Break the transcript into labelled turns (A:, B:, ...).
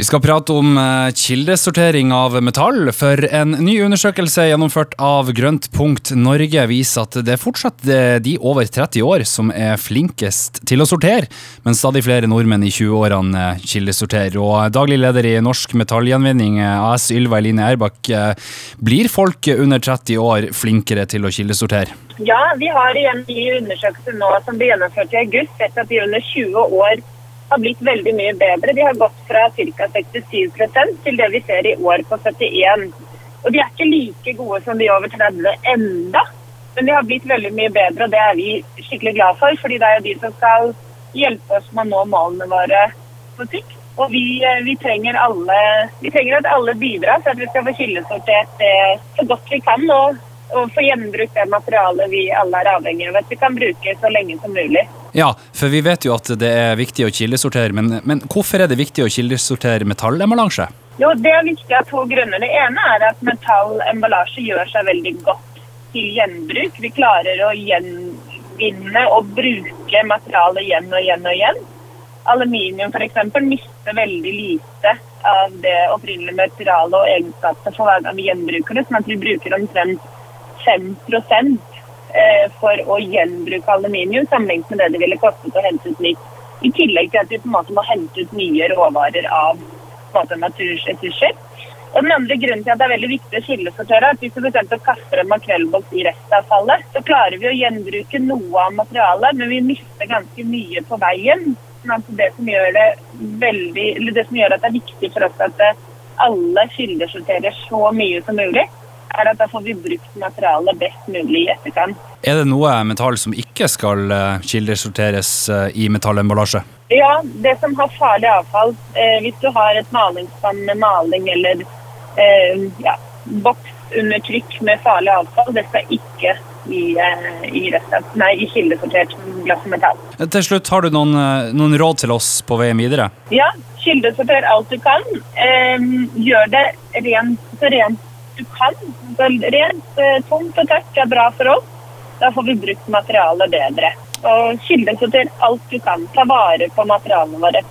A: Vi skal prate om eh, kildesortering av metall, for en ny undersøkelse gjennomført av Grønt punkt Norge viser at det er fortsatt eh, de over 30 år som er flinkest til å sortere, men stadig flere nordmenn i 20-årene eh, kildesorterer. Og daglig leder i Norsk Metallgjenvinning AS, Ylva Eline Erbakk, blir folk under 30 år flinkere til å kildesortere?
B: Ja, vi har igjen ny undersøkelse nå som ble gjennomført i august, sett at de under 20 år har blitt veldig mye bedre. De har gått fra ca. 67 til det vi ser i år på 71. Og de er ikke like gode som de over 30 enda, men de har blitt veldig mye bedre, og det er vi skikkelig glad for. fordi det er jo de som skal hjelpe oss med å nå målene våre på sikt. Og vi, eh, vi, trenger alle, vi trenger at alle bidrar for at vi skal få kildesortert det så godt vi kan. Og, og få gjenbrukt det materialet vi alle er avhengig av at vi kan bruke så lenge som mulig.
A: Ja, for vi vet jo at det er viktig å kildesortere, men, men hvorfor er det viktig å kildesortere metallemballasje?
B: Jo, Det er viktig av to grunner. Det ene er at metallemballasje gjør seg veldig godt til gjenbruk. Vi klarer å gjenvinne og bruke materialet igjen og igjen og igjen. Aluminium f.eks. mister veldig lite av det opprinnelige materialet og egenskapene for hver gang vi gjenbruker det, sånn at vi bruker omtrent 5 Eh, for å gjenbruke aluminium sammenlignet med det det ville kostet å hente ut nytt. I tillegg til at vi på en måte må hente ut nye råvarer av naturressurser. Og Den andre grunnen til at det er veldig viktig å kildesortere, er at hvis du f.eks. kaster en makrellboks i restavfallet, så klarer vi å gjenbruke noe av materialet, men vi mister ganske mye på veien. Sånn det som gjør veldig, det som gjør at det er viktig for oss at alle kildesorterer så mye som mulig, er at da får vi brukt materialet best mulig i etterkant.
A: Er det noe metall som ikke skal eh, kildesorteres eh, i metallemballasje?
B: Ja, det som har farlig avfall. Eh, hvis du har et malingsspann med maling eller eh, ja, boks under trykk med farlig avfall, det skal ikke i, eh, i, nei, i kildesortert glass og metall.
A: Til slutt, har du noen, noen råd til oss på veien videre?
B: Ja, kildesorter alt du kan. Eh, gjør det rent, så rent du kan. Så rent, eh, tomt og tørt er bra for oss. Da får vi brukt materialet bedre. Og kildesorter alt du kan. Ta vare på materialene våre.